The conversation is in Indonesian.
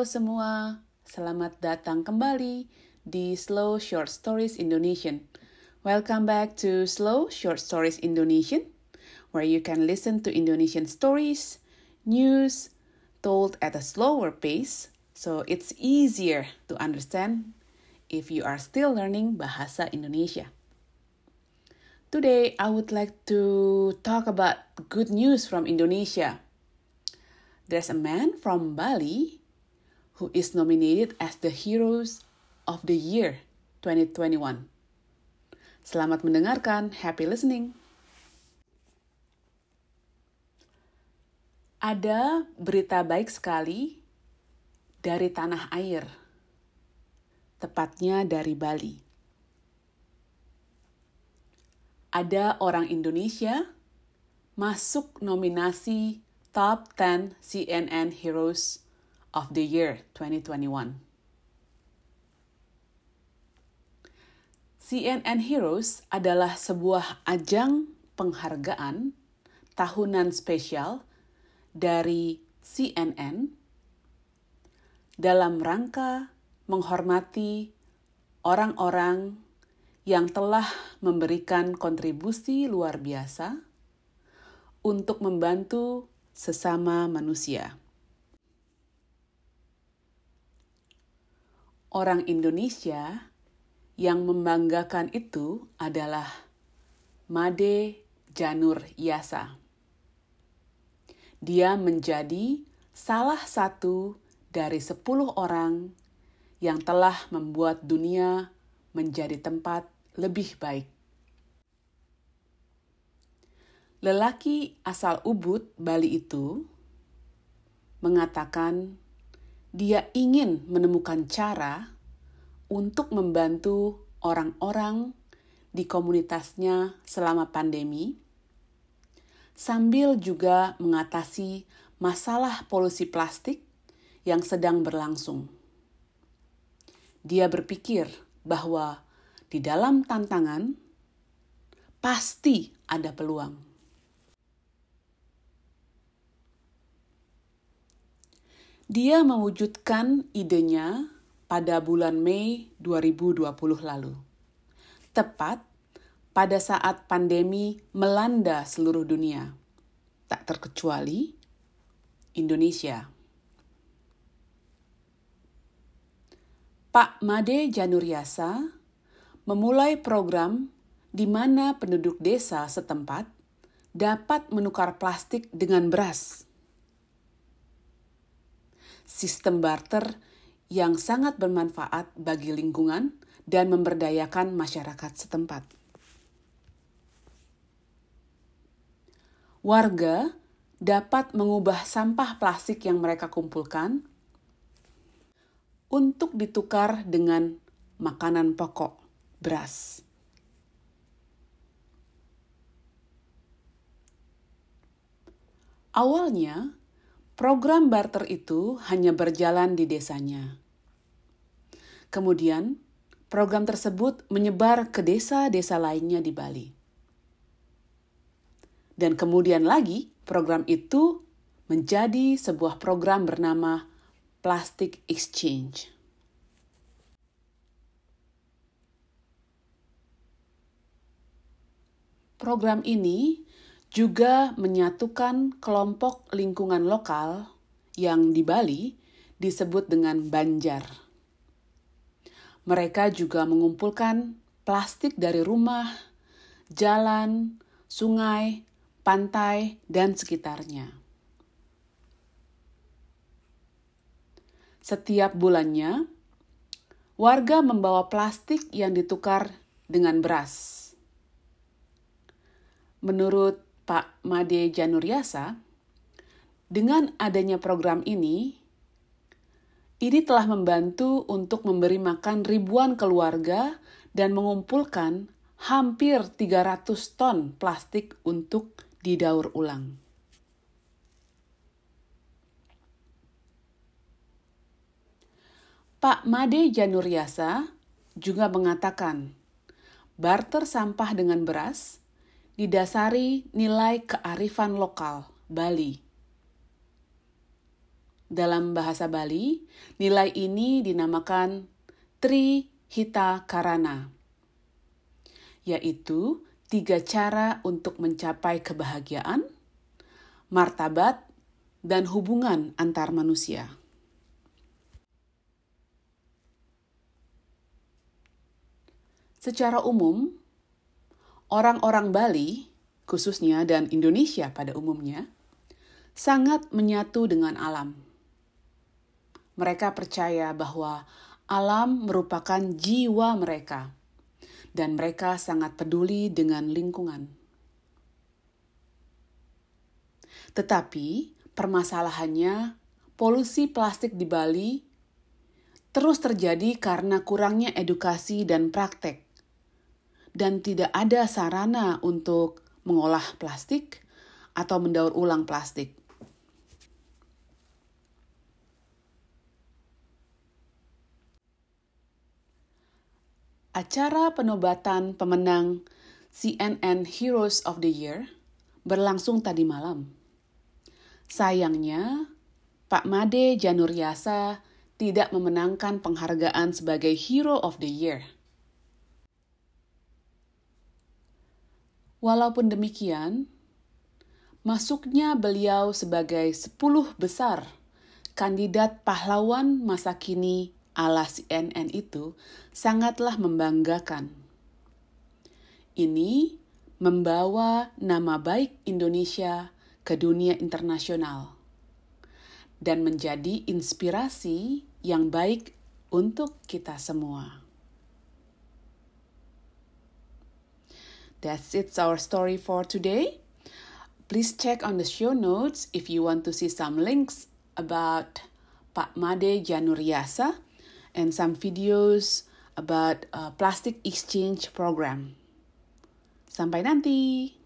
Semua, selamat datang kembali di Slow Short Stories Indonesian. Welcome back to Slow Short Stories Indonesian, where you can listen to Indonesian stories, news, told at a slower pace, so it's easier to understand if you are still learning Bahasa Indonesia. Today, I would like to talk about good news from Indonesia. There's a man from Bali who is nominated as the Heroes of the Year 2021. Selamat mendengarkan, happy listening. Ada berita baik sekali dari tanah air, tepatnya dari Bali. Ada orang Indonesia masuk nominasi Top 10 CNN Heroes of the Year 2021. CNN Heroes adalah sebuah ajang penghargaan tahunan spesial dari CNN dalam rangka menghormati orang-orang yang telah memberikan kontribusi luar biasa untuk membantu sesama manusia. Orang Indonesia yang membanggakan itu adalah Made Janur Yasa. Dia menjadi salah satu dari sepuluh orang yang telah membuat dunia menjadi tempat lebih baik. Lelaki asal Ubud, Bali itu mengatakan dia ingin menemukan cara untuk membantu orang-orang di komunitasnya selama pandemi, sambil juga mengatasi masalah polusi plastik yang sedang berlangsung. Dia berpikir bahwa di dalam tantangan pasti ada peluang. Dia mewujudkan idenya pada bulan Mei 2020 lalu. Tepat pada saat pandemi melanda seluruh dunia, tak terkecuali Indonesia. Pak Made Januryasa memulai program di mana penduduk desa setempat dapat menukar plastik dengan beras sistem barter yang sangat bermanfaat bagi lingkungan dan memberdayakan masyarakat setempat. Warga dapat mengubah sampah plastik yang mereka kumpulkan untuk ditukar dengan makanan pokok, beras. Awalnya, Program barter itu hanya berjalan di desanya. Kemudian, program tersebut menyebar ke desa-desa lainnya di Bali. Dan kemudian lagi, program itu menjadi sebuah program bernama Plastic Exchange. Program ini juga menyatukan kelompok lingkungan lokal yang di Bali disebut dengan Banjar. Mereka juga mengumpulkan plastik dari rumah, jalan, sungai, pantai, dan sekitarnya. Setiap bulannya, warga membawa plastik yang ditukar dengan beras. Menurut Pak Made Januryasa, dengan adanya program ini, ini telah membantu untuk memberi makan ribuan keluarga dan mengumpulkan hampir 300 ton plastik untuk didaur ulang. Pak Made Januryasa juga mengatakan, barter sampah dengan beras didasari nilai kearifan lokal Bali. Dalam bahasa Bali, nilai ini dinamakan Tri Hita Karana, yaitu tiga cara untuk mencapai kebahagiaan, martabat, dan hubungan antar manusia. Secara umum, orang-orang Bali, khususnya dan Indonesia pada umumnya, sangat menyatu dengan alam. Mereka percaya bahwa alam merupakan jiwa mereka dan mereka sangat peduli dengan lingkungan. Tetapi permasalahannya, polusi plastik di Bali terus terjadi karena kurangnya edukasi dan praktek, dan tidak ada sarana untuk mengolah plastik atau mendaur ulang plastik. Acara penobatan pemenang CNN Heroes of the Year berlangsung tadi malam. Sayangnya, Pak Made Januryasa tidak memenangkan penghargaan sebagai Hero of the Year. Walaupun demikian, masuknya beliau sebagai 10 besar kandidat pahlawan masa kini ala CNN itu sangatlah membanggakan. Ini membawa nama baik Indonesia ke dunia internasional dan menjadi inspirasi yang baik untuk kita semua. That's it our story for today. Please check on the show notes if you want to see some links about Pak Made Januryasa and some videos about a plastic exchange program. Sampai nanti.